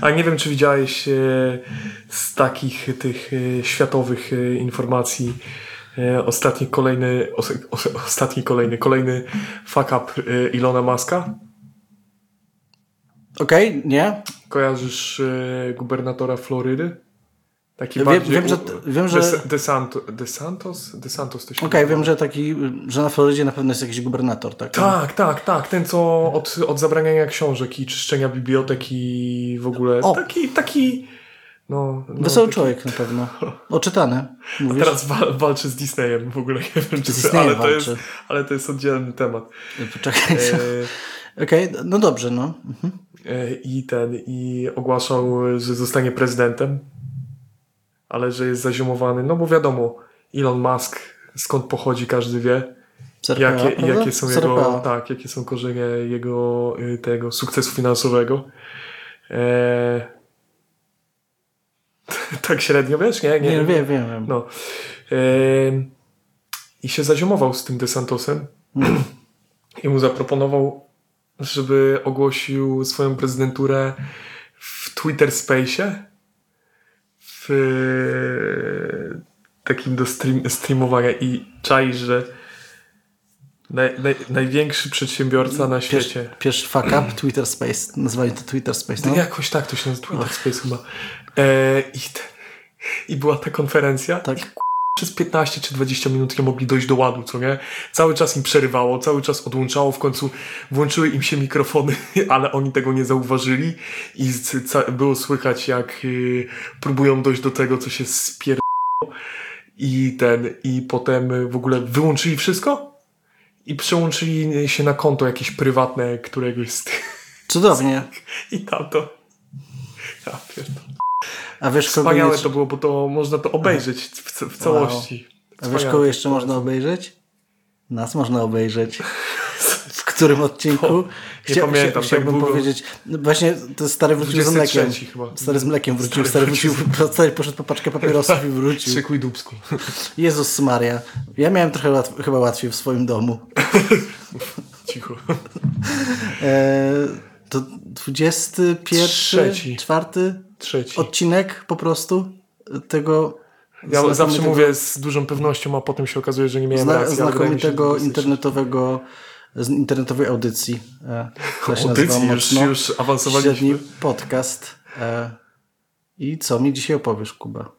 A nie wiem, czy widziałeś e, z takich tych e, światowych e, informacji ostatni kolejny, os, os, ostatni kolejny, kolejny fuck up Ilona Maska? Okej, nie? Kojarzysz gubernatora Florydy? Taki Wiem- bardziej... wiem, że- wiem, że- Des- DeSanto, DeSantos? DeSantos to się Okej, nazywa. wiem, że taki, że na Florydzie na pewno jest jakiś gubernator, tak? Tak, tak, tak. Ten, co od, od zabraniania książek i czyszczenia bibliotek i w ogóle O. taki, taki no, no Wesoły taki, człowiek na pewno. Oczytany. A teraz wa- walczy z Disneyem w ogóle, nie wiem czy Z Disneyem ale, to jest, ale to jest oddzielny temat. Poczekaj. E, Okej, no dobrze, no. Mhm. e, I ten, i ogłaszał, że zostanie prezydentem, ale że jest zaziomowany, no bo wiadomo, Elon Musk, skąd pochodzi, każdy wie. CRPA, Jakie, prawda? jakie są jego, tak, jakie są korzenie jego y, tego sukcesu finansowego. E, tak średnio, wiesz? Nie, nie, Nie, wiem, wiem, wiem. No. I się zaziomował z tym DeSantosem i mu zaproponował, żeby ogłosił swoją prezydenturę w Twitter Space'ie w e, takim do stream, streamowania i czaisz, że naj, naj, największy przedsiębiorca na świecie. Pierwszy fuck up, Twitter Space. Nazwali to Twitter Space, no? Jakoś tak to się nazywa, Twitter Space chyba. E, i, te, I była ta konferencja. Tak. I przez 15 czy 20 minut nie mogli dojść do ładu, co nie? Cały czas im przerywało, cały czas odłączało, w końcu włączyły im się mikrofony, ale oni tego nie zauważyli i było słychać jak y, próbują dojść do tego, co się spier... I ten, i potem w ogóle wyłączyli wszystko i przełączyli się na konto jakieś prywatne któregoś z tych Cudownie. i tamto. Ja pierdolę. A wiesz, Wspaniałe jeszcze, to było, bo to można to obejrzeć w, w całości. a wiesz, kogo jeszcze można obejrzeć? Nas można obejrzeć. W którym odcinku? nie pamiętam, tak chciałbym długo. powiedzieć. No właśnie, to stary wrócił z 23 mlekiem. chyba. Stary z mlekiem wrócił. Stary Stary wrócił wrócił, stary poszedł po paczkę papierosów i wrócił. Szykuj dubsku. Jezus Maria. Ja miałem trochę łatw, chyba łatwiej w swoim domu. Cicho. E, to 21, Trzeci. czwarty Trzeci. odcinek po prostu tego Ja zawsze mówię z dużą pewnością, a potem się okazuje, że nie miałem zna, racji. znakomitego internetowego z internetowej audycji. E, Audycji, już, mocno już awansowaliśmy. Średni podcast. E, I co mi dzisiaj opowiesz, Kuba?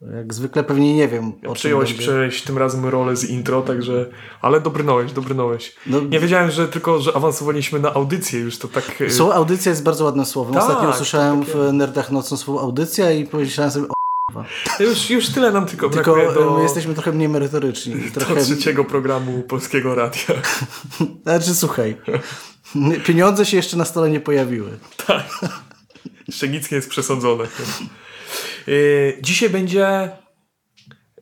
Jak zwykle pewnie nie wiem. czym Przyjąłeś przejść tym razem rolę z intro, także... Ale dobrnąłeś, dobrnąłeś. No- Nie wiedziałem, że tylko, że awansowaliśmy na audycję już, to tak... y, Słowo audycja jest bardzo ładnym słowem. Tak, Ostatnio usłyszałem takie- w Nerdach Nocą słowo audycja i pomyślałem sobie, o, Już, już tyle nam tylko, tylko brakuje do, e, my jesteśmy trochę mniej merytoryczni. i do Trochę, trzeciego programu Polskiego Radia. Znaczy, słuchaj, pieniądze się jeszcze na stole nie pojawiły. Jeszcze nic nie jest przesądzone. Yy, Dzisiaj będzie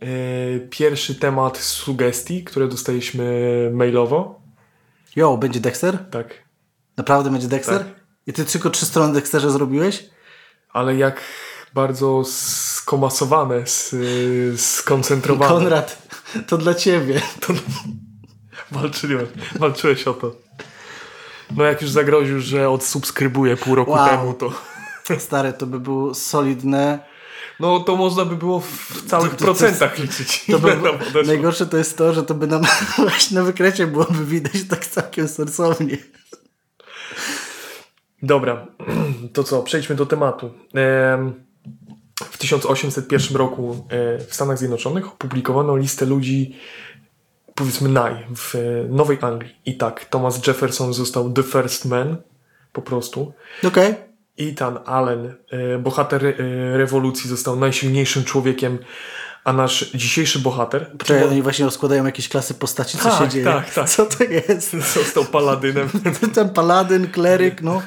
yy, pierwszy temat sugestii, które dostaliśmy mailowo. Jo, będzie Dexter? Tak. Naprawdę będzie Dexter? Tak. I ty tylko trzy strony Dexterze zrobiłeś? Ale jak bardzo skomasowane, skoncentrowane. Konrad, to dla ciebie. To walczyłem, walczyłeś o to. No jak już zagroził, że odsubskrybuję pół roku Wow. temu, to Stare, to by było solidne. no to można by było w całych To- to- to procentach liczyć. To by, najgorsze to jest to, że to by nam właśnie na wykrecie byłoby widać tak całkiem sensownie. Dobra, to co, przejdźmy do tematu. Em, W 1801 roku e, w Stanach Zjednoczonych opublikowano listę ludzi, powiedzmy naj, w e, Nowej Anglii. I tak, Thomas Jefferson został the first man, po prostu. Okej. Ethan Allen, e, bohater e, rewolucji, został najsilniejszym człowiekiem, a nasz dzisiejszy bohater Czekaj, oni właśnie rozkładają jakieś klasy postaci, co Tak, się dzieje. tak, tak. Co to jest? został paladynem. Ten paladyn, kleryk, no.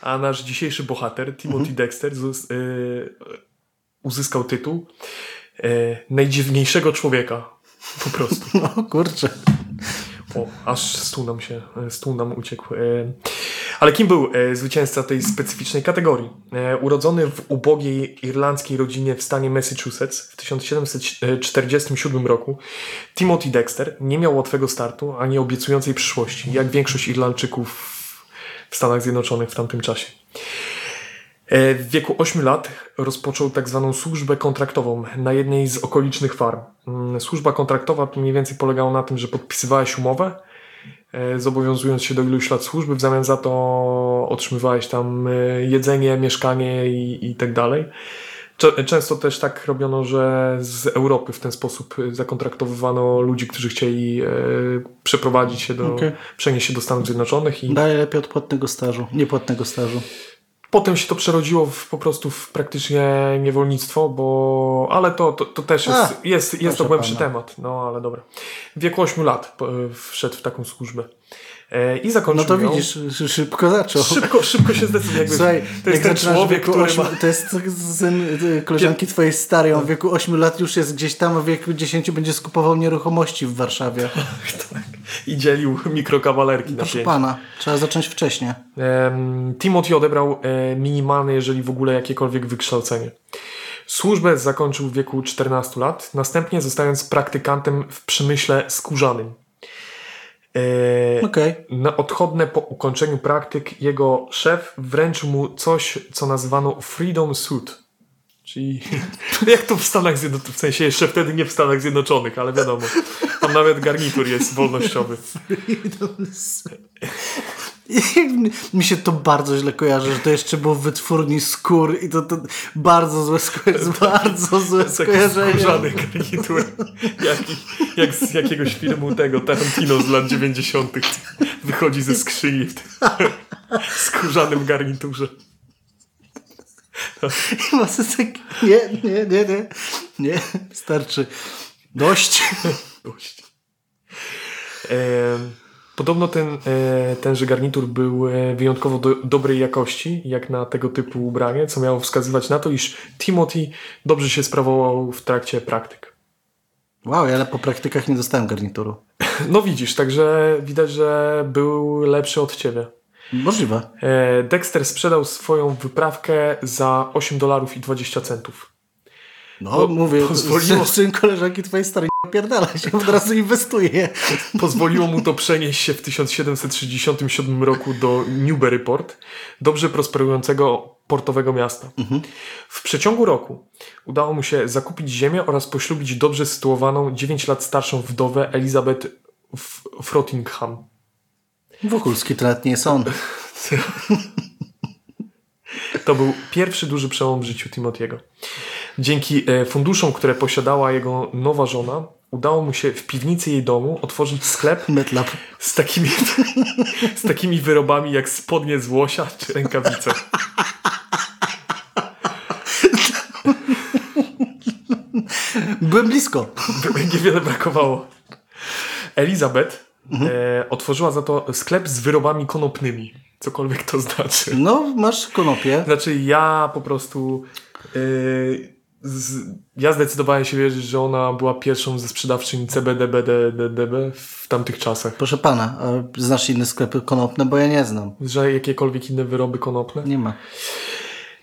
A nasz dzisiejszy bohater, Timothy Dexter, zus- e, uzyskał tytuł najdziwniejszego człowieka. Po prostu. No kurczę. O, aż stół nam się, stół nam uciekł. E, Ale kim był e, zwycięzca tej specyficznej kategorii? E, Urodzony w ubogiej irlandzkiej rodzinie w stanie Massachusetts w 1747 roku, Timothy Dexter nie miał łatwego startu ani obiecującej przyszłości, jak większość Irlandczyków w Stanach Zjednoczonych w tamtym czasie. E, W wieku 8 lat rozpoczął tak zwaną służbę kontraktową na jednej z okolicznych farm. Mm, Służba kontraktowa mniej więcej polegała na tym, że podpisywałeś umowę, e, zobowiązując się do iluś lat służby, w zamian za to otrzymywałeś tam e, jedzenie, mieszkanie i, i tak dalej. Często też tak robiono, że z Europy w ten sposób zakontraktowywano ludzi, którzy chcieli przeprowadzić się do, Okej. przenieść się do Stanów Zjednoczonych i Daje lepiej od płatnego stażu, niepłatnego stażu. Potem się to przerodziło w, po prostu w praktycznie niewolnictwo, bo. Ale to, to, to też jest, A, jest, jest to głębszy pana. temat. No ale dobra. W wieku 8 lat po- wszedł w taką służbę. E, I No zakończył to ją. widzisz, szy- szybko zaczął. Szybko, szybko się zdecyduje. Jakby, Słuchaj, to jest ten człowiek, który ośmiu- ma. To jest syn y, koleżanki twojej starej, on w wieku 8 lat już jest gdzieś tam, a w wieku 10 będzie skupował nieruchomości w Warszawie. Tak, I dzielił mikrokawalerki na Proszę pięć. pana, trzeba zacząć wcześniej. Timothy odebrał e, minimalne, jeżeli w ogóle jakiekolwiek wykształcenie. Służbę zakończył w wieku 14 lat, następnie zostając praktykantem w przemyśle skórzanym. E, Okej. Na odchodne po ukończeniu praktyk jego szef wręczył mu coś, co nazywano Freedom Suit. Czyli jak to w Stanach Zjednoczonych, w sensie jeszcze wtedy nie w Stanach Zjednoczonych, ale wiadomo, tam nawet garnitur jest wolnościowy. Mi się to bardzo źle kojarzy, że to jeszcze było w wytwórni skór i to, to bardzo złe skojarzenie. Bardzo złe Taki skojarzenie. skórzany garnitur, jaki, jak z jakiegoś filmu tego Tarantino z lat 90. wychodzi ze skrzyni w skórzanym garniturze. I ma sobie taki... Nie, nie, nie, nie. Nie, starczy. Dość. Dość. E, podobno ten, e, tenże garnitur był e, wyjątkowo do, dobrej jakości, jak na tego typu ubranie, co miało wskazywać na to, iż Timothy dobrze się sprawował w trakcie praktyk. Wow, ale po praktykach nie dostałem garnituru. No widzisz, także widać, że był lepszy od ciebie. Możliwe. E, Dexter sprzedał swoją wyprawkę za 8 dolarów i 20 centów. No, Po- mówię, pozwoliło- syn, koleżanki twojej starej nie opierdala się, od razu inwestuje. Pozwoliło mu to przenieść się w 1767 roku do Newburyport, dobrze prosperującego portowego miasta. W przeciągu roku udało mu się zakupić ziemię oraz poślubić dobrze sytuowaną 9 lat starszą wdowę Elizabeth Frottingham. Wokulski to nawet nie jest on. To był pierwszy duży przełom w życiu Timothy'ego. Dzięki e, funduszom, które posiadała jego nowa żona, udało mu się w piwnicy jej domu otworzyć sklep Metlab. z takimi, z takimi wyrobami jak spodnie z łosia czy rękawice. Byłem blisko. Niewiele brakowało. Elizabeth e, otworzyła za to sklep z wyrobami konopnymi. Cokolwiek to znaczy. No, masz konopie. Znaczy ja po prostu... e, z, ja zdecydowałem się wierzyć, że ona była pierwszą ze sprzedawczyń CBD, BDDB w tamtych czasach. Proszę pana, znasz inne sklepy konopne, bo ja nie znam. Że jakiekolwiek inne wyroby konopne. Nie ma.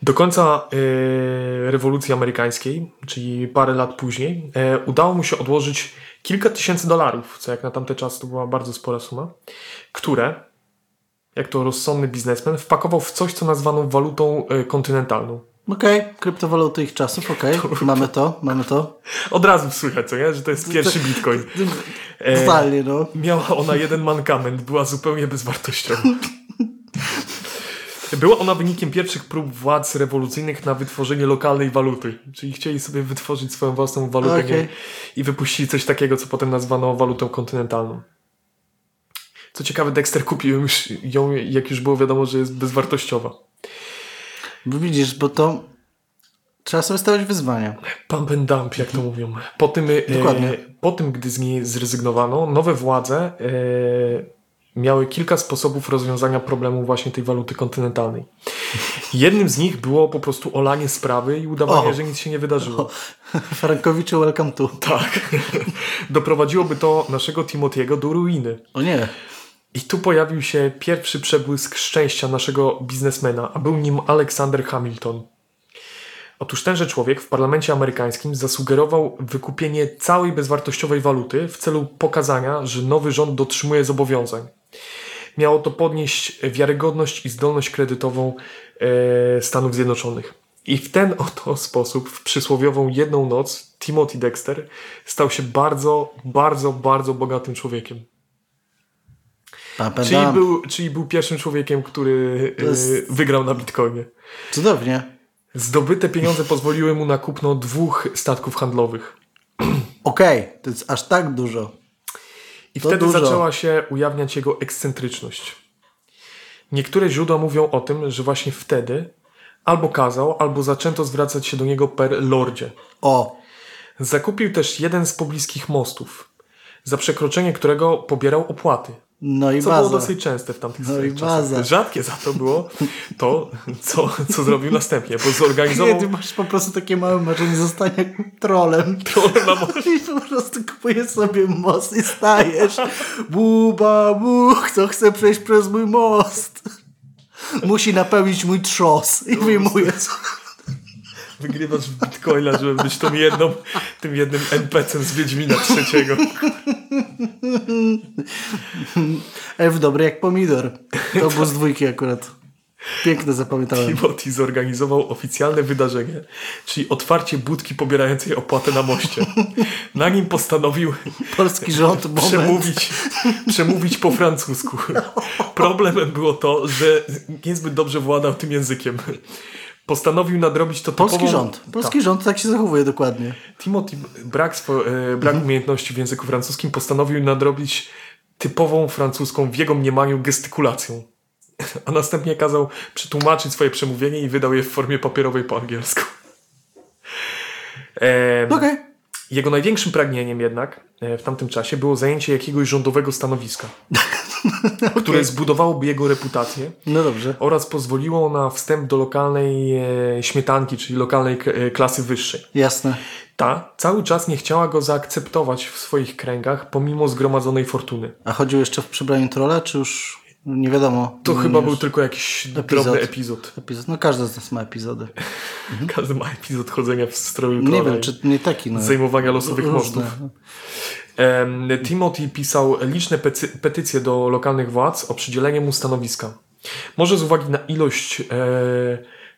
Do końca e, rewolucji amerykańskiej, czyli parę lat później, e, udało mu się odłożyć kilka tysięcy dolarów, co jak na tamte czasy to była bardzo spora suma, które, jak to rozsądny biznesmen, wpakował w coś, co nazwano walutą e, kontynentalną. Okej, kryptowaluty ich czasów, okej. Mamy to, mamy to. Od razu słychać, co nie? Że to jest pierwszy bitcoin. E, Totalnie, no. Miała ona jeden mankament, była zupełnie bezwartościowa. Była ona wynikiem pierwszych prób władz rewolucyjnych na wytworzenie lokalnej waluty. Czyli chcieli sobie wytworzyć swoją własną walutę nie? i wypuścili coś takiego, co potem nazwano walutą kontynentalną. Co ciekawe, Dexter kupił ją, już, ją jak już było wiadomo, że jest bezwartościowa. Bo widzisz, bo to trzeba sobie stawiać wyzwania. Pump and dump, jak to mówią. Po tym, e, Dokładnie. po tym, gdy z niej zrezygnowano, nowe władze e, miały kilka sposobów rozwiązania problemu właśnie tej waluty kontynentalnej. Jednym z nich było po prostu olanie sprawy i udawanie, O. że nic się nie wydarzyło. Frankowiczu, welcome to. Tak. Doprowadziłoby to naszego Timothy'ego do ruiny. O nie. I tu pojawił się pierwszy przebłysk szczęścia naszego biznesmena, a był nim Alexander Hamilton. Otóż tenże człowiek w parlamencie amerykańskim zasugerował wykupienie całej bezwartościowej waluty w celu pokazania, że nowy rząd dotrzymuje zobowiązań. Miało to podnieść wiarygodność i zdolność kredytową e, Stanów Zjednoczonych. I w ten oto sposób, w przysłowiową jedną noc, Timothy Dexter stał się bardzo, bardzo, bardzo bogatym człowiekiem. Czyli był, czyli był pierwszym człowiekiem, który e, jest- wygrał na Bitcoinie. Cudownie. Zdobyte pieniądze pozwoliły mu na kupno dwóch statków handlowych. Okej, to jest aż tak dużo. I To wtedy dużo. zaczęła się ujawniać jego ekscentryczność. Niektóre źródła mówią o tym, że właśnie wtedy albo kazał, albo zaczęto zwracać się do niego per lordzie. O, Zakupił też jeden z pobliskich mostów, za przekroczenie którego pobierał opłaty. No i Co baza. było dosyć częste w tamtych No i czasach. baza. Rzadkie za to było to, co, co zrobił następnie, bo Nie, zorganizował ty masz po prostu takie małe marzenie zostania trolem. trolę na morzu. I po prostu kupujesz sobie most i stajesz. Buba, bu, kto chce przejść przez mój most? Musi napełnić mój trzos. I wyjmujesz. Wygrywasz w bitcoina, żeby być tą jedną, tym jednym NPC-em z Wiedźmina trzeciego. Elf dobry jak pomidor. To był z dwójki akurat. Piękne zapamiętałem. Timothy zorganizował oficjalne wydarzenie, czyli otwarcie budki pobierającej opłatę na moście. Na nim postanowił Polski rząd, moment. przemówić, przemówić po francusku. Problemem było to, że niezbyt dobrze władał tym językiem. Postanowił nadrobić to Polski typową... rząd. Polski rząd tak się zachowuje dokładnie. Timothy, brak, swo- e, brak umiejętności w języku francuskim, postanowił nadrobić typową francuską w jego mniemaniu gestykulacją. A następnie kazał przetłumaczyć swoje przemówienie i wydał je w formie papierowej po angielsku. Em, Okej. Jego największym pragnieniem jednak e, w tamtym czasie było zajęcie jakiegoś rządowego stanowiska, które zbudowałoby jego reputację No dobrze. oraz pozwoliło na wstęp do lokalnej e, śmietanki, czyli lokalnej e, klasy wyższej. Jasne. Ta cały czas nie chciała go zaakceptować w swoich kręgach, pomimo zgromadzonej fortuny. A chodził jeszcze w przebraniu trolla, czy już nie wiadomo? To No, chyba był tylko jakiś Epizod. drobny epizod. epizod. No każdy z nas ma epizody. Każdy ma epizod chodzenia w stroju Nie wiem, czy nie taki. No. zajmowania losowych Różne. mostów. Timothy pisał liczne petycje do lokalnych władz o przydzielenie mu stanowiska. Może z uwagi na ilość e,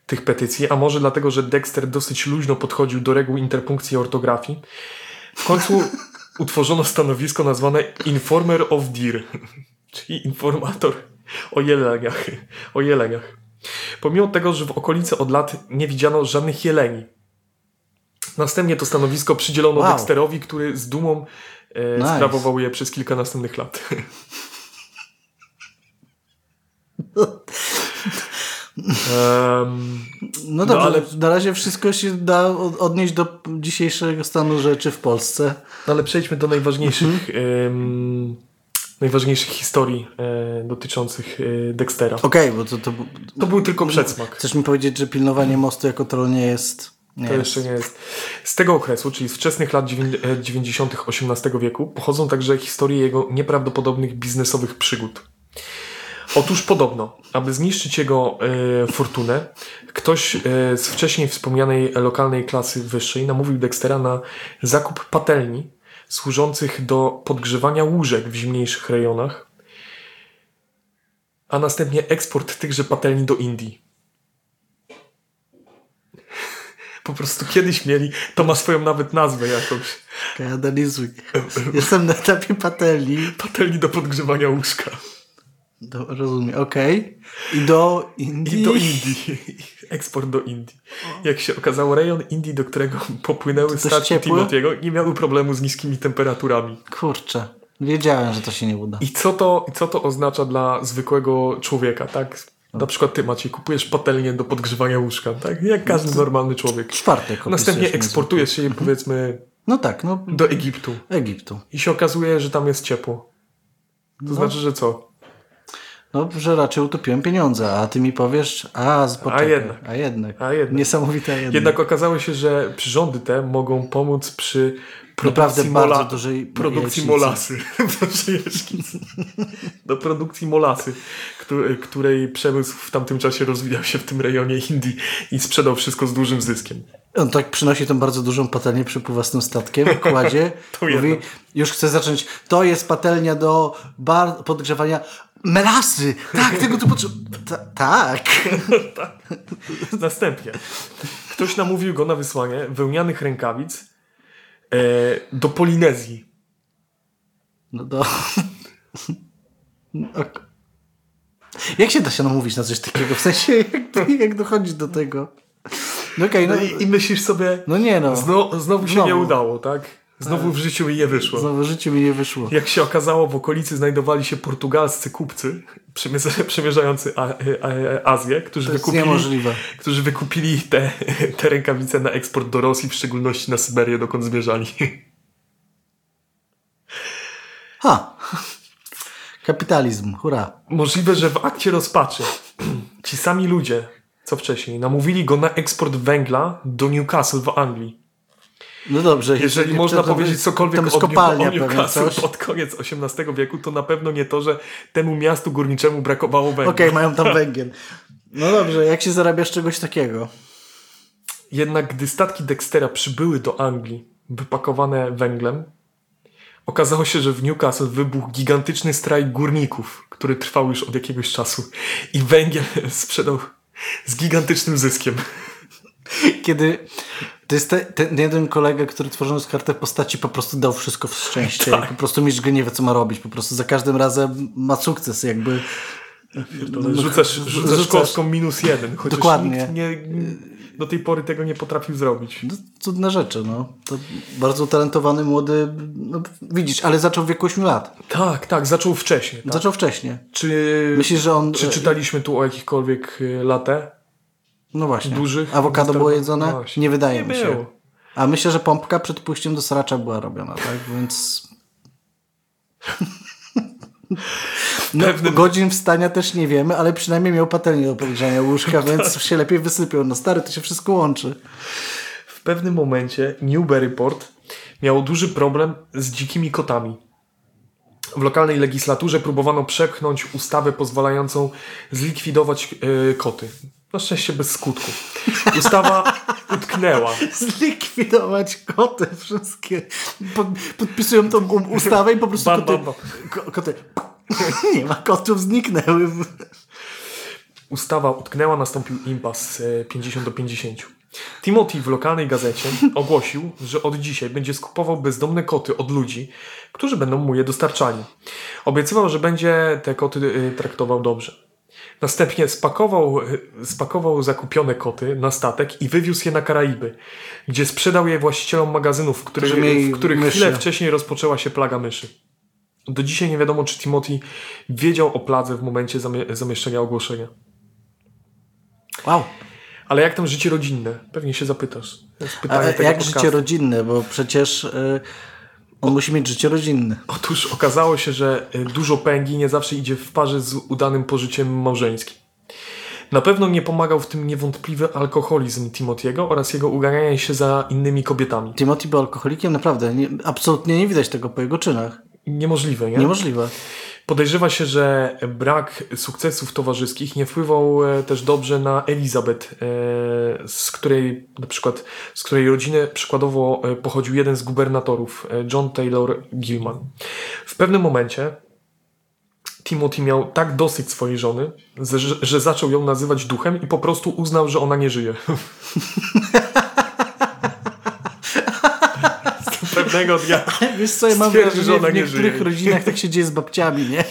tych petycji, a może dlatego, że Dexter dosyć luźno podchodził do reguł interpunkcji i ortografii, w końcu utworzono stanowisko nazwane Informer of Deer, czyli informator o jeleniach. O jeleniach. Pomimo tego, że w okolicy od lat nie widziano żadnych jeleni, Następnie to stanowisko przydzielono Wow. Dexterowi, który z dumą e, Nice. sprawował je przez kilka następnych lat. Em, No dobrze, ale- ale... na razie wszystko się da od- odnieść do dzisiejszego stanu rzeczy w Polsce. no ale przejdźmy do najważniejszych, Mhm. em, najważniejszych historii e, dotyczących e, Dextera. Okej, bo to, to... To był tylko przedsmak. Chcesz mi powiedzieć, że pilnowanie mostu jako troll nie jest... Nie To jest. jeszcze nie jest. Z tego okresu, czyli z wczesnych lat dziewię- e, 90. XVIII wieku, pochodzą także historie jego nieprawdopodobnych biznesowych przygód. Otóż podobno, aby zniszczyć jego e, fortunę, ktoś e, z wcześniej wspomnianej lokalnej klasy wyższej namówił Dextera na zakup patelni służących do podgrzewania łóżek w zimniejszych rejonach, a następnie eksport tychże patelni do Indii. Po prostu kiedyś mieli, to ma swoją nawet nazwę jakąś. Analizuj. Jestem na etapie patelni. Patelni do podgrzewania łóżka. Do, rozumiem, okej. I do Indii. I do Indii. Eksport do Indii. Jak się okazało, rejon Indii, do którego popłynęły statki? Timothy'ego, nie miały problemu z niskimi temperaturami. Kurczę. Wiedziałem, że to się nie uda. I co to, co to oznacza dla zwykłego człowieka, tak? Na przykład ty, Maciej, kupujesz patelnię do podgrzewania łóżka, tak? Jak każdy normalny człowiek. Czwartek Następnie eksportujesz się, powiedzmy, No tak, no do Egiptu. Egiptu. I się okazuje, że tam jest ciepło. To znaczy, że co? No, że raczej utopiłem pieniądze, a ty mi powiesz, a, z poczekaj, jednak. A jednak. A jednak. Niesamowite a jednak. Jednak okazało się, że przyrządy te mogą pomóc przy Naprawdę produkcji, bardzo mola, dużej produkcji molasy. Do produkcji molasy, której, przemysł w tamtym czasie rozwijał się w tym rejonie Indii i sprzedał wszystko z dużym zyskiem. On tak przynosi tą bardzo dużą patelnię, przypływa z tym statkiem, kładzie, mówi, już chce zacząć, to jest patelnia do podgrzewania Melasy! Tak, tego tu potrzeba. Ta, tak. Następnie ktoś namówił go na wysłanie wełnianych rękawic e, do Polinezji. No do... Ok. Jak się da się namówić na coś takiego? W sensie, jak, jak dochodzi do tego? No okej, No no, i, i myślisz sobie, no nie no. zno, znowu się Znowu. nie udało, tak? Znowu w życiu mi nie wyszło. Znowu życie mi nie wyszło. Jak się okazało, w okolicy znajdowali się portugalscy kupcy przemierza- przemierzający A- A- Azję, którzy To jest wykupili, niemożliwe. którzy wykupili te, te rękawice na eksport do Rosji, w szczególności na Syberię, dokąd zmierzali. Ha! Kapitalizm, hurra. Możliwe, że w akcie rozpaczy ci sami ludzie, co wcześniej, namówili go na eksport węgla do Newcastle w Anglii. No dobrze. Jeżeli można powiedzieć cokolwiek Tam o, jest kopalnia o Newcastle pod koniec XVIII wieku, to na pewno nie to, że temu miastu górniczemu brakowało węgla. Okej, mają tam węgiel. No dobrze, jak się zarabia z czegoś takiego? Jednak gdy statki Dextera przybyły do Anglii, wypakowane węglem, okazało się, że w Newcastle wybuchł gigantyczny strajk górników, który trwał już od jakiegoś czasu i węgiel sprzedał z gigantycznym zyskiem. Kiedy to jest te, ten jeden kolega, który tworząc kartę postaci po prostu dał wszystko w szczęście. Tak. Po prostu mistrz gry nie wie, co ma robić. Po prostu za każdym razem ma sukces jakby. Rzucasz, rzucasz Rzucasz. kostką minus jeden, chociaż Dokładnie. nikt nie, do tej pory tego nie potrafił zrobić. No, cudne rzeczy, no. To bardzo utalentowany młody, no, widzisz, ale zaczął w wieku 8 lat. Tak, tak, zaczął wcześniej. Tak? Zaczął wcześnie. Czy, Myślisz, że on... czy czytaliśmy tu o jakichkolwiek y, latę? No właśnie. dużych Awokado było jedzone? No. Nie wydaje Nie mi się. było. A myślę, że pompka przed pójściem do sracza była robiona, tak? Więc... No, Pewnym- godzin wstania też nie wiemy, ale przynajmniej miał patelnię do podgrzania łóżka, Tak. więc się lepiej wysypiał. No stary, to się wszystko łączy. W pewnym momencie Newburyport miał duży problem z dzikimi kotami. W lokalnej legislaturze próbowano przepchnąć ustawę pozwalającą zlikwidować e, koty. Na szczęście bez skutku. Ustawa utknęła. Zlikwidować koty wszystkie. Pod, podpisują tą ustawę i po prostu Bam, koty... bam, bam. Ko, koty... Nie ma kotów, zniknęły. Ustawa utknęła, nastąpił impas e, 50 do 50. Timothy w lokalnej gazecie ogłosił, że od dzisiaj będzie skupował bezdomne koty od ludzi, którzy będą mu je dostarczali. Obiecywał, że będzie te koty e, traktował dobrze. Następnie spakował, spakował zakupione koty na statek i wywiózł je na Karaiby, gdzie sprzedał je właścicielom magazynów, w których, w których myszy. chwilę wcześniej rozpoczęła się plaga myszy. Do dzisiaj nie wiadomo, czy Timothy wiedział o pladze w momencie zamie- zamieszczenia ogłoszenia. Wow. Ale jak tam życie rodzinne? Pewnie się zapytasz. Pytanie jak życie rodzinne? Bo przecież y, on musi mieć życie rodzinne. Otóż okazało się, że y, dużo pęgi nie zawsze idzie w parze z udanym pożyciem małżeńskim. Na pewno nie pomagał w tym niewątpliwy alkoholizm Timotiego oraz jego uganianie się za innymi kobietami. Timothy był alkoholikiem? Naprawdę. Nie, absolutnie nie widać tego po jego czynach. Niemożliwe, nie? Niemożliwe. Podejrzewa się, że brak sukcesów towarzyskich nie wpływał e, też dobrze na Elizabeth, e, z której na przykład, z której rodziny przykładowo e, pochodził jeden z gubernatorów, John Taylor Gilman. W pewnym momencie Timothy miał tak dosyć swojej żony, że, że zaczął ją nazywać duchem i po prostu uznał, że ona nie żyje. Pewnego dnia Wiesz co, ja mam wrażenie, że w nie niektórych żyje. rodzinach tak się dzieje z babciami, nie?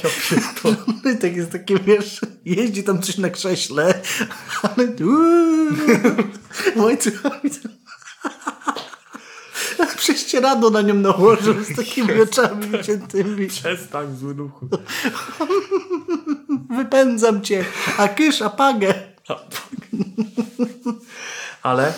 I tak jest takie, wiesz, jeździ tam coś na krześle, ale tam- Prześcieradło na nią nałożył z takimi oczami wyciętymi. przestań zły duchu. Wypędzam cię, a kysz, a pagę. Ale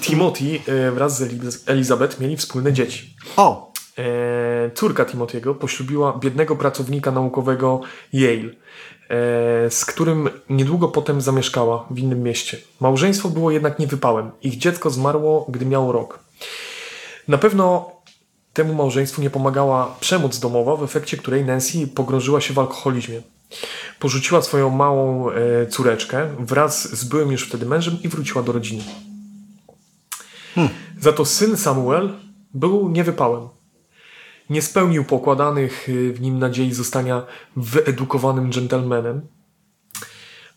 Timothy e, wraz z Eliz- Elizabeth mieli wspólne dzieci. O, E, Córka Timothy'ego poślubiła biednego pracownika naukowego Yale, e, z którym niedługo potem zamieszkała w innym mieście. Małżeństwo było jednak niewypałem. Ich dziecko zmarło, gdy miało rok. Na pewno temu małżeństwu nie pomagała przemoc domowa, w efekcie której Nancy pogrążyła się w alkoholizmie. Porzuciła swoją małą e, córeczkę wraz z byłym już wtedy mężem i wróciła do rodziny. Za to syn Samuel był niewypałem. nie spełnił pokładanych y, w nim nadziei zostania wyedukowanym dżentelmenem.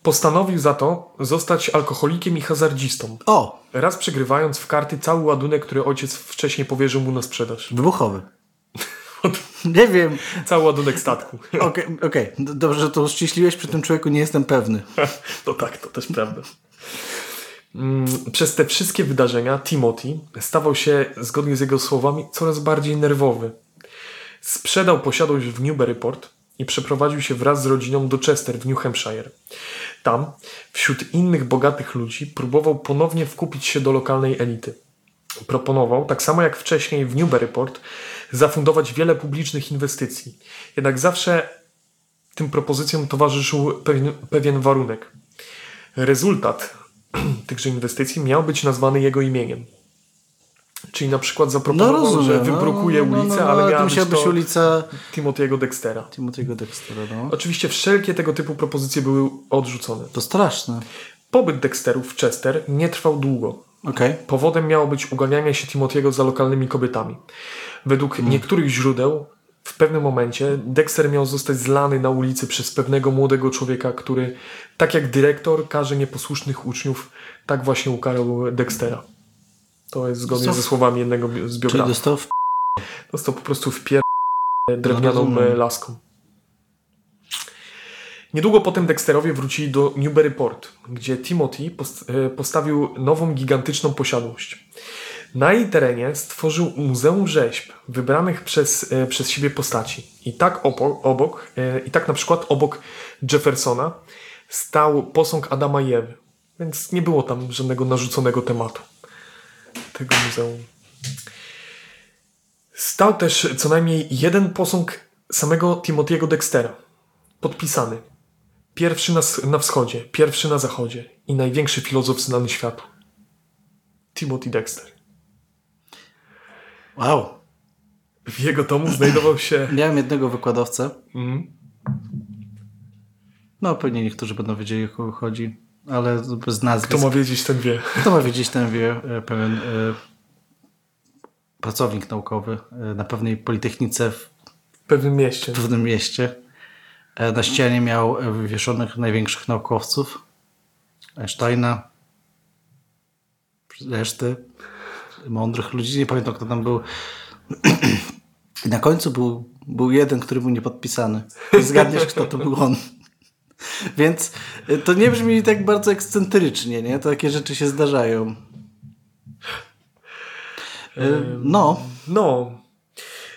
Postanowił za to zostać alkoholikiem i hazardzistą. O, Raz przegrywając w karty cały ładunek, który ojciec wcześniej powierzył mu na sprzedaż. wybuchowy. Nie wiem. Cały ładunek statku. Okej, okej. D- dobrze, że to uściśliłeś, przy tym człowieku nie jestem pewny. No tak, to też prawda. Mm, Przez te wszystkie wydarzenia Timothy stawał się, zgodnie z jego słowami, coraz bardziej nerwowy. Sprzedał posiadłość w Newburyport i przeprowadził się wraz z rodziną do Chester w New Hampshire. Tam, wśród innych bogatych ludzi, próbował ponownie wkupić się do lokalnej elity. Proponował, tak samo jak wcześniej w Newburyport, zafundować wiele publicznych inwestycji. Jednak zawsze tym propozycjom towarzyszył pewien, pewien warunek. Rezultat tychże inwestycji miał być nazwany jego imieniem. Czyli na przykład No zaproponował, rozumiem. że wybrukuje no, no, ulicę, no, no, ale miała być to ulica Timothy'ego Dextera. Timothy'ego Dextera, no. Oczywiście wszelkie tego typu propozycje były odrzucone. To straszne. Pobyt Dexterów w Chester nie trwał długo. Okej. Powodem miało być uganianie się Timothy'ego za lokalnymi kobietami. Według Hmm. niektórych źródeł w pewnym momencie Dexter miał zostać zlany na ulicy przez pewnego młodego człowieka, który, tak jak dyrektor, karze nieposłusznych uczniów, tak właśnie ukarał Dextera. To jest zgodnie ze słowami jednego z Czyli biografów. dostał w... Dostał po prostu wpier... drewnianą No e, laską. Niedługo potem Dexterowie wrócili do Newburyport, gdzie Timothy e, postawił nową gigantyczną posiadłość. Na jej terenie stworzył muzeum rzeźb wybranych przez, e, przez siebie postaci. I tak obok, obok e, i tak na przykład obok Jeffersona stał posąg Adama i Ewy. Więc nie było tam żadnego narzuconego tematu tego muzeum. Stał też co najmniej jeden posąg samego Timothy'ego Dextera. Podpisany. Pierwszy na, na wschodzie, pierwszy na zachodzie i największy filozof znany światu. Timothy Dexter. Wow. W jego domu znajdował się... Miałem jednego wykładowcę. Mm, No, pewnie niektórzy będą wiedzieli, o kogo chodzi, ale bez nazwisk. kto ma wiedzieć, ten wie. Kto ma wiedzieć, ten wie, e, pewien e, pracownik naukowy e, na pewnej politechnice w W pewnym mieście. pewnym mieście. Na ścianie miał wywieszonych największych naukowców. Einsteina, reszty mądrych ludzi. Nie pamiętam, kto tam był. I na końcu był, był jeden, który był niepodpisany. I Zgadniesz, kto to był on. Więc e, to nie brzmi tak bardzo ekscentrycznie, nie? Takie rzeczy się zdarzają. E, No, No,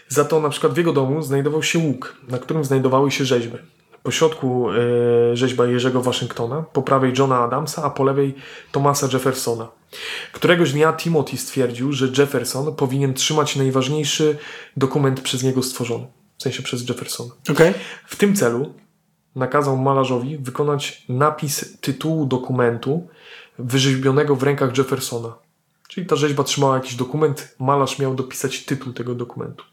za to na przykład w jego domu znajdował się łuk, na którym znajdowały się rzeźby. Po środku e, rzeźba Jerzego Waszyngtona, po prawej Johna Adamsa, a po lewej Thomasa Jeffersona. Któregoś dnia Timothy stwierdził, że Jefferson powinien trzymać najważniejszy dokument przez niego stworzony. W sensie przez Jeffersona. okej. W tym celu nakazał malarzowi wykonać napis tytułu dokumentu wyrzeźbionego w rękach Jeffersona. Czyli ta rzeźba trzymała jakiś dokument, malarz miał dopisać tytuł tego dokumentu.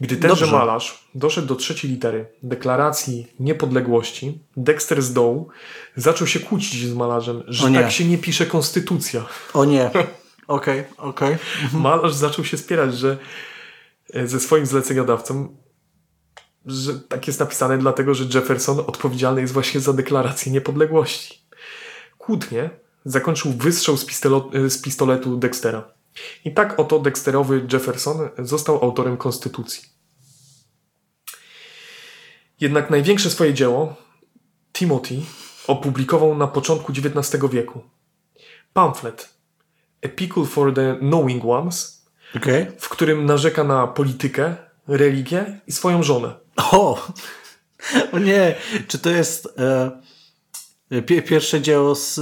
Gdy tenże Dobrze. malarz doszedł do trzeciej litery deklaracji niepodległości, Dexter z dołu zaczął się kłócić z malarzem, że tak się nie pisze konstytucja. O nie. Okej, okej. Malarz zaczął się spierać, że e, ze swoim zleceniodawcą, że tak jest napisane dlatego, że Jefferson odpowiedzialny jest właśnie za deklarację niepodległości. Kłótnie zakończył wystrzał z, pistolo- e, z pistoletu Dextera. I tak oto Dexterowy Jefferson został autorem konstytucji. Jednak największe swoje dzieło Timothy opublikował na początku XIX wieku. Pamflet A Pickle for the Knowing Ones, Okej. w którym narzeka na politykę, religię i swoją żonę. O! O nie! Czy to jest e, pierwsze dzieło z,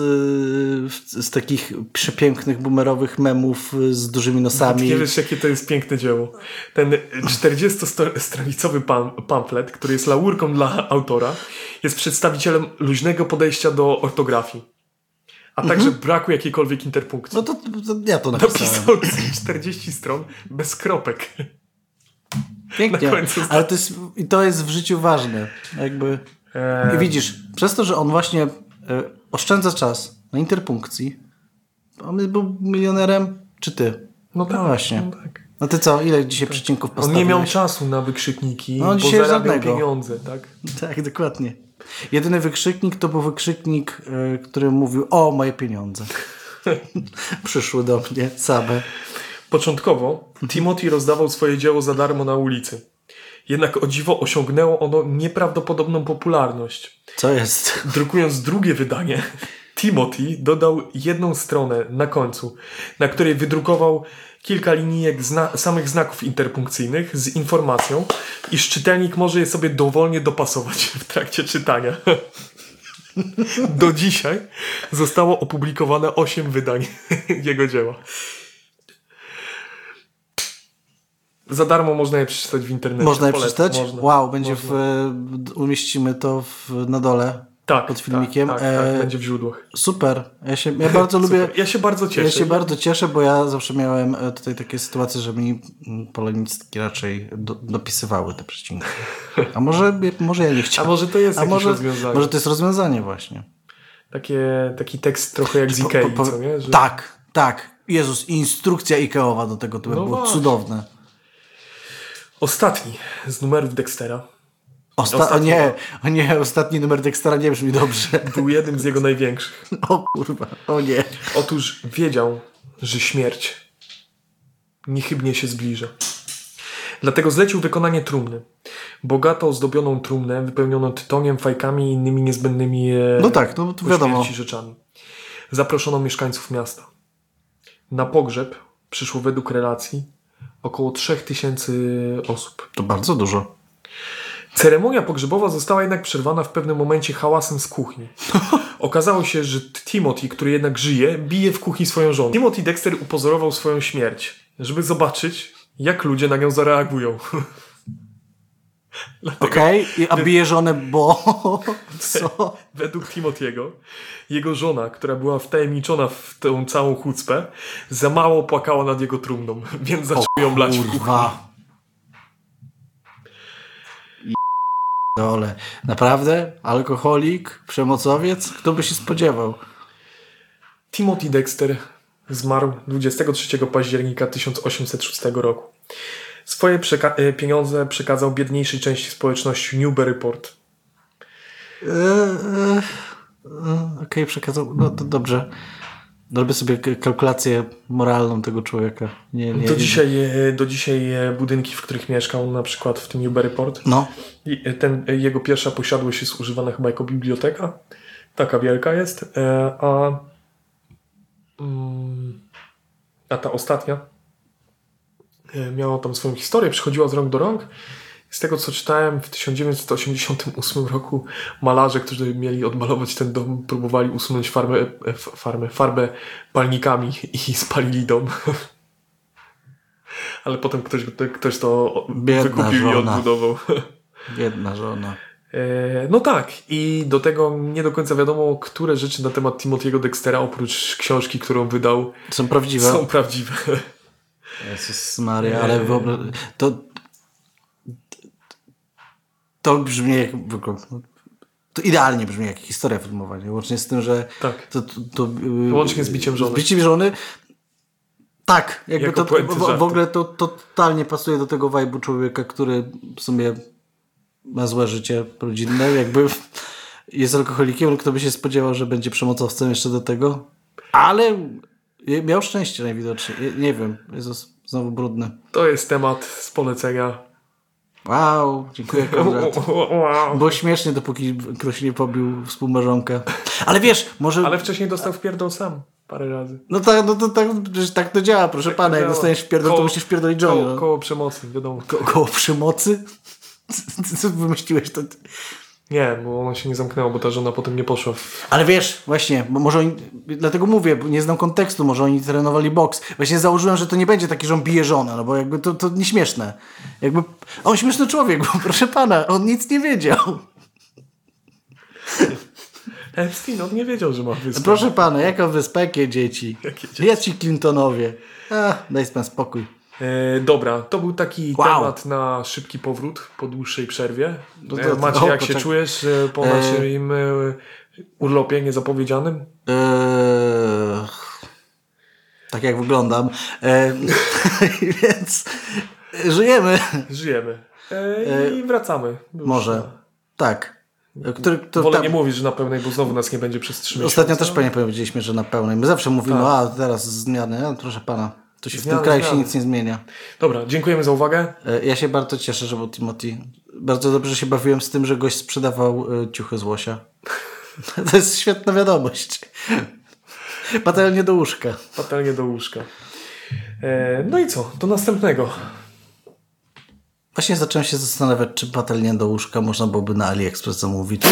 z takich przepięknych, boomerowych memów z dużymi nosami? Nie wiesz, jakie to jest piękne dzieło. Ten 40-stronicowy pam pamflet, który jest laurką dla autora, jest przedstawicielem luźnego podejścia do ortografii, a także braku jakiejkolwiek interpunkcji. No to, to ja to napisałem. Napisał 40 stron bez kropek. Pięknie. Ale to jest, i to jest w życiu ważne. Jakby... I widzisz, przez to, że on właśnie e, oszczędza czas na interpunkcji, on był milionerem, czy ty? No tak, właśnie. No tak. No ty co, ile dzisiaj przecinków On postawiłeś? nie miał czasu na wykrzykniki, No, bo dzisiaj zarabiał żadnego. pieniądze, tak? Tak, dokładnie. Jedyny wykrzyknik to był wykrzyknik, y, który mówił o moje pieniądze. Przyszły do mnie same. Początkowo Timothy rozdawał swoje dzieło za darmo na ulicy. Jednak o dziwo osiągnęło ono nieprawdopodobną popularność. Co jest? Drukując drugie wydanie, Timothy dodał jedną stronę na końcu, na której wydrukował kilka linijek zna- samych znaków interpunkcyjnych z informacją, iż czytelnik może je sobie dowolnie dopasować w trakcie czytania. Do dzisiaj zostało opublikowane 8 wydań jego dzieła. Za darmo można je przeczytać w internecie. Można je przeczytać? Można. wow, będzie Można. w, umieścimy to w, na dole tak, pod filmikiem. Tak, tak, E, tak, będzie w źródłach. Super. Ja, się, ja bardzo lubię. Ja się bardzo cieszę. Ja się bardzo cieszę, bo ja zawsze miałem e, tutaj takie sytuacje, że mi mm, polonistki raczej do, dopisywały te przecinki. A może, może ja nie A chciałem. może to jest A może, rozwiązanie? może to jest rozwiązanie właśnie. Takie, taki tekst trochę jak z Po- Ikei, po- po- co nie? Że Tak, tak. Jezus, instrukcja Ikeowa do tego, to by No było właśnie. cudowne. Ostatni z numerów Dextera Osta- o Ostatni- nie, o nie, ostatni numer Dextera nie brzmi dobrze. był jednym z jego największych. O kurwa, o nie. Otóż wiedział, że śmierć niechybnie się zbliża. Dlatego zlecił wykonanie trumny. Bogato ozdobioną trumnę, wypełnioną tytoniem, fajkami i innymi niezbędnymi e, No tak, no to wiadomo. rzeczami. Zaproszono mieszkańców miasta. Na pogrzeb przyszło według relacji około 3000 osób. To bardzo dużo. Ceremonia pogrzebowa została jednak przerwana w pewnym momencie hałasem z kuchni. Okazało się, że Timothy, który jednak żyje, bije w kuchni swoją żonę. Timothy Dexter upozorował swoją śmierć, żeby zobaczyć, jak ludzie na nią zareagują. Okej, I a bije żonę, bo... Co? według Timothy'ego jego żona, która była wtajemniczona w tę całą chucpę, za mało płakała nad jego trumną, więc zaczął ją blać w kuchni. Dole. Naprawdę? Alkoholik? Przemocowiec? Kto by się spodziewał? Timothy Dexter zmarł 23 października 1806 roku. Swoje przeka- e, pieniądze przekazał biedniejszej części społeczności Newburyport. Eee, eee, eee, Okej, przekazał. No to dobrze. Robię sobie kalkulację moralną tego człowieka. Nie, nie, Do dzisiaj, e, do dzisiaj e, budynki, w których mieszkał, na przykład w tym Newburyport, No. e, ten, e, jego pierwsza posiadłość jest używana chyba jako biblioteka. Taka wielka jest. E, A, mm, a ta ostatnia e, miała tam swoją historię, przychodziła z rąk do rąk. Z tego co czytałem, w 1988 roku malarze, którzy mieli odmalować ten dom, próbowali usunąć farmę, e, farmę, farbę palnikami i spalili dom. Ale potem ktoś, ktoś to Biedna wykupił i żona. odbudował. Biedna żona. E, No tak, i do tego nie do końca wiadomo, które rzeczy na temat Timothy'ego Dextera, oprócz książki, którą wydał, Są prawdziwe. są prawdziwe. Jezus Maria, ale wyobraź... To... To brzmi jak... To idealnie brzmi jak historia filmowa, nie? Łącznie z tym, że... Tak. To, to, to, yy, Łącznie z biciem żony. Z biciem żony. Tak, jakby Jako to, w, w ogóle to, to totalnie pasuje do tego vibe'u człowieka, który w sumie ma złe życie rodzinne, jakby jest alkoholikiem, kto by się spodziewał, że będzie przemocowcem jeszcze do tego. Ale miał szczęście najwidoczniej. Nie- wiem, Jezus, znowu brudny. To jest temat z polecenia. Wow, dziękuję Konrad. Wow. Było śmiesznie, dopóki ktoś nie pobił współmarzonkę. Ale wiesz, może... Ale wcześniej dostał w pierdol sam parę razy. No tak, no to tak, tak to działa, proszę pana. Jak działa. dostaniesz w pierdol, to Koło- musisz pierdolić żonie. Koło, koło przemocy, wiadomo. Ko koło przemocy? Co- Co wymyśliłeś to? Nie, bo ono się nie zamknęło, bo ta żona potem nie poszła w... Ale wiesz, właśnie, bo może oni, dlatego mówię, bo nie znam kontekstu, może oni trenowali boks. Właśnie założyłem, że to nie będzie taki, że on bije żonę, no bo jakby to, to nieśmieszne. Jakby, on śmieszny człowiek, bo proszę pana, on nic nie wiedział. Epstein, on nie wiedział, że ma wyspę. Proszę pana, jaka wyspa, jakie dzieci? Jakie dzieci? Clintonowie. A, daj pan spokój. E, dobra, to był taki Wow. temat na szybki powrót po dłuższej przerwie. No e, Macie, jak się poczek- czujesz e, po naszym e, urlopie niezapowiedzianym? Eee, tak jak wyglądam. E, więc żyjemy. Żyjemy. E, I wracamy. Już Może. Tak. Który, to, Wolę tam, nie mówić, że na pełnej, bo znowu nas nie będzie przez trzy miesiące. ostatnio też panie powiedzieliśmy, że na pełnej. My zawsze mówimy, a teraz zmiany. Proszę pana, to się w Zmiany, tym kraju się nic nie zmienia. Dobra, dziękujemy za uwagę. E, Ja się bardzo cieszę, że był Timothy. Bardzo dobrze się bawiłem z tym, że gość sprzedawał e, ciuchy z łosia. To jest świetna wiadomość. Patelnie do łóżka. Patelnie do łóżka. E, no i co? Do następnego. Właśnie zacząłem się zastanawiać, czy patelnię do łóżka można byłoby na AliExpress zamówić.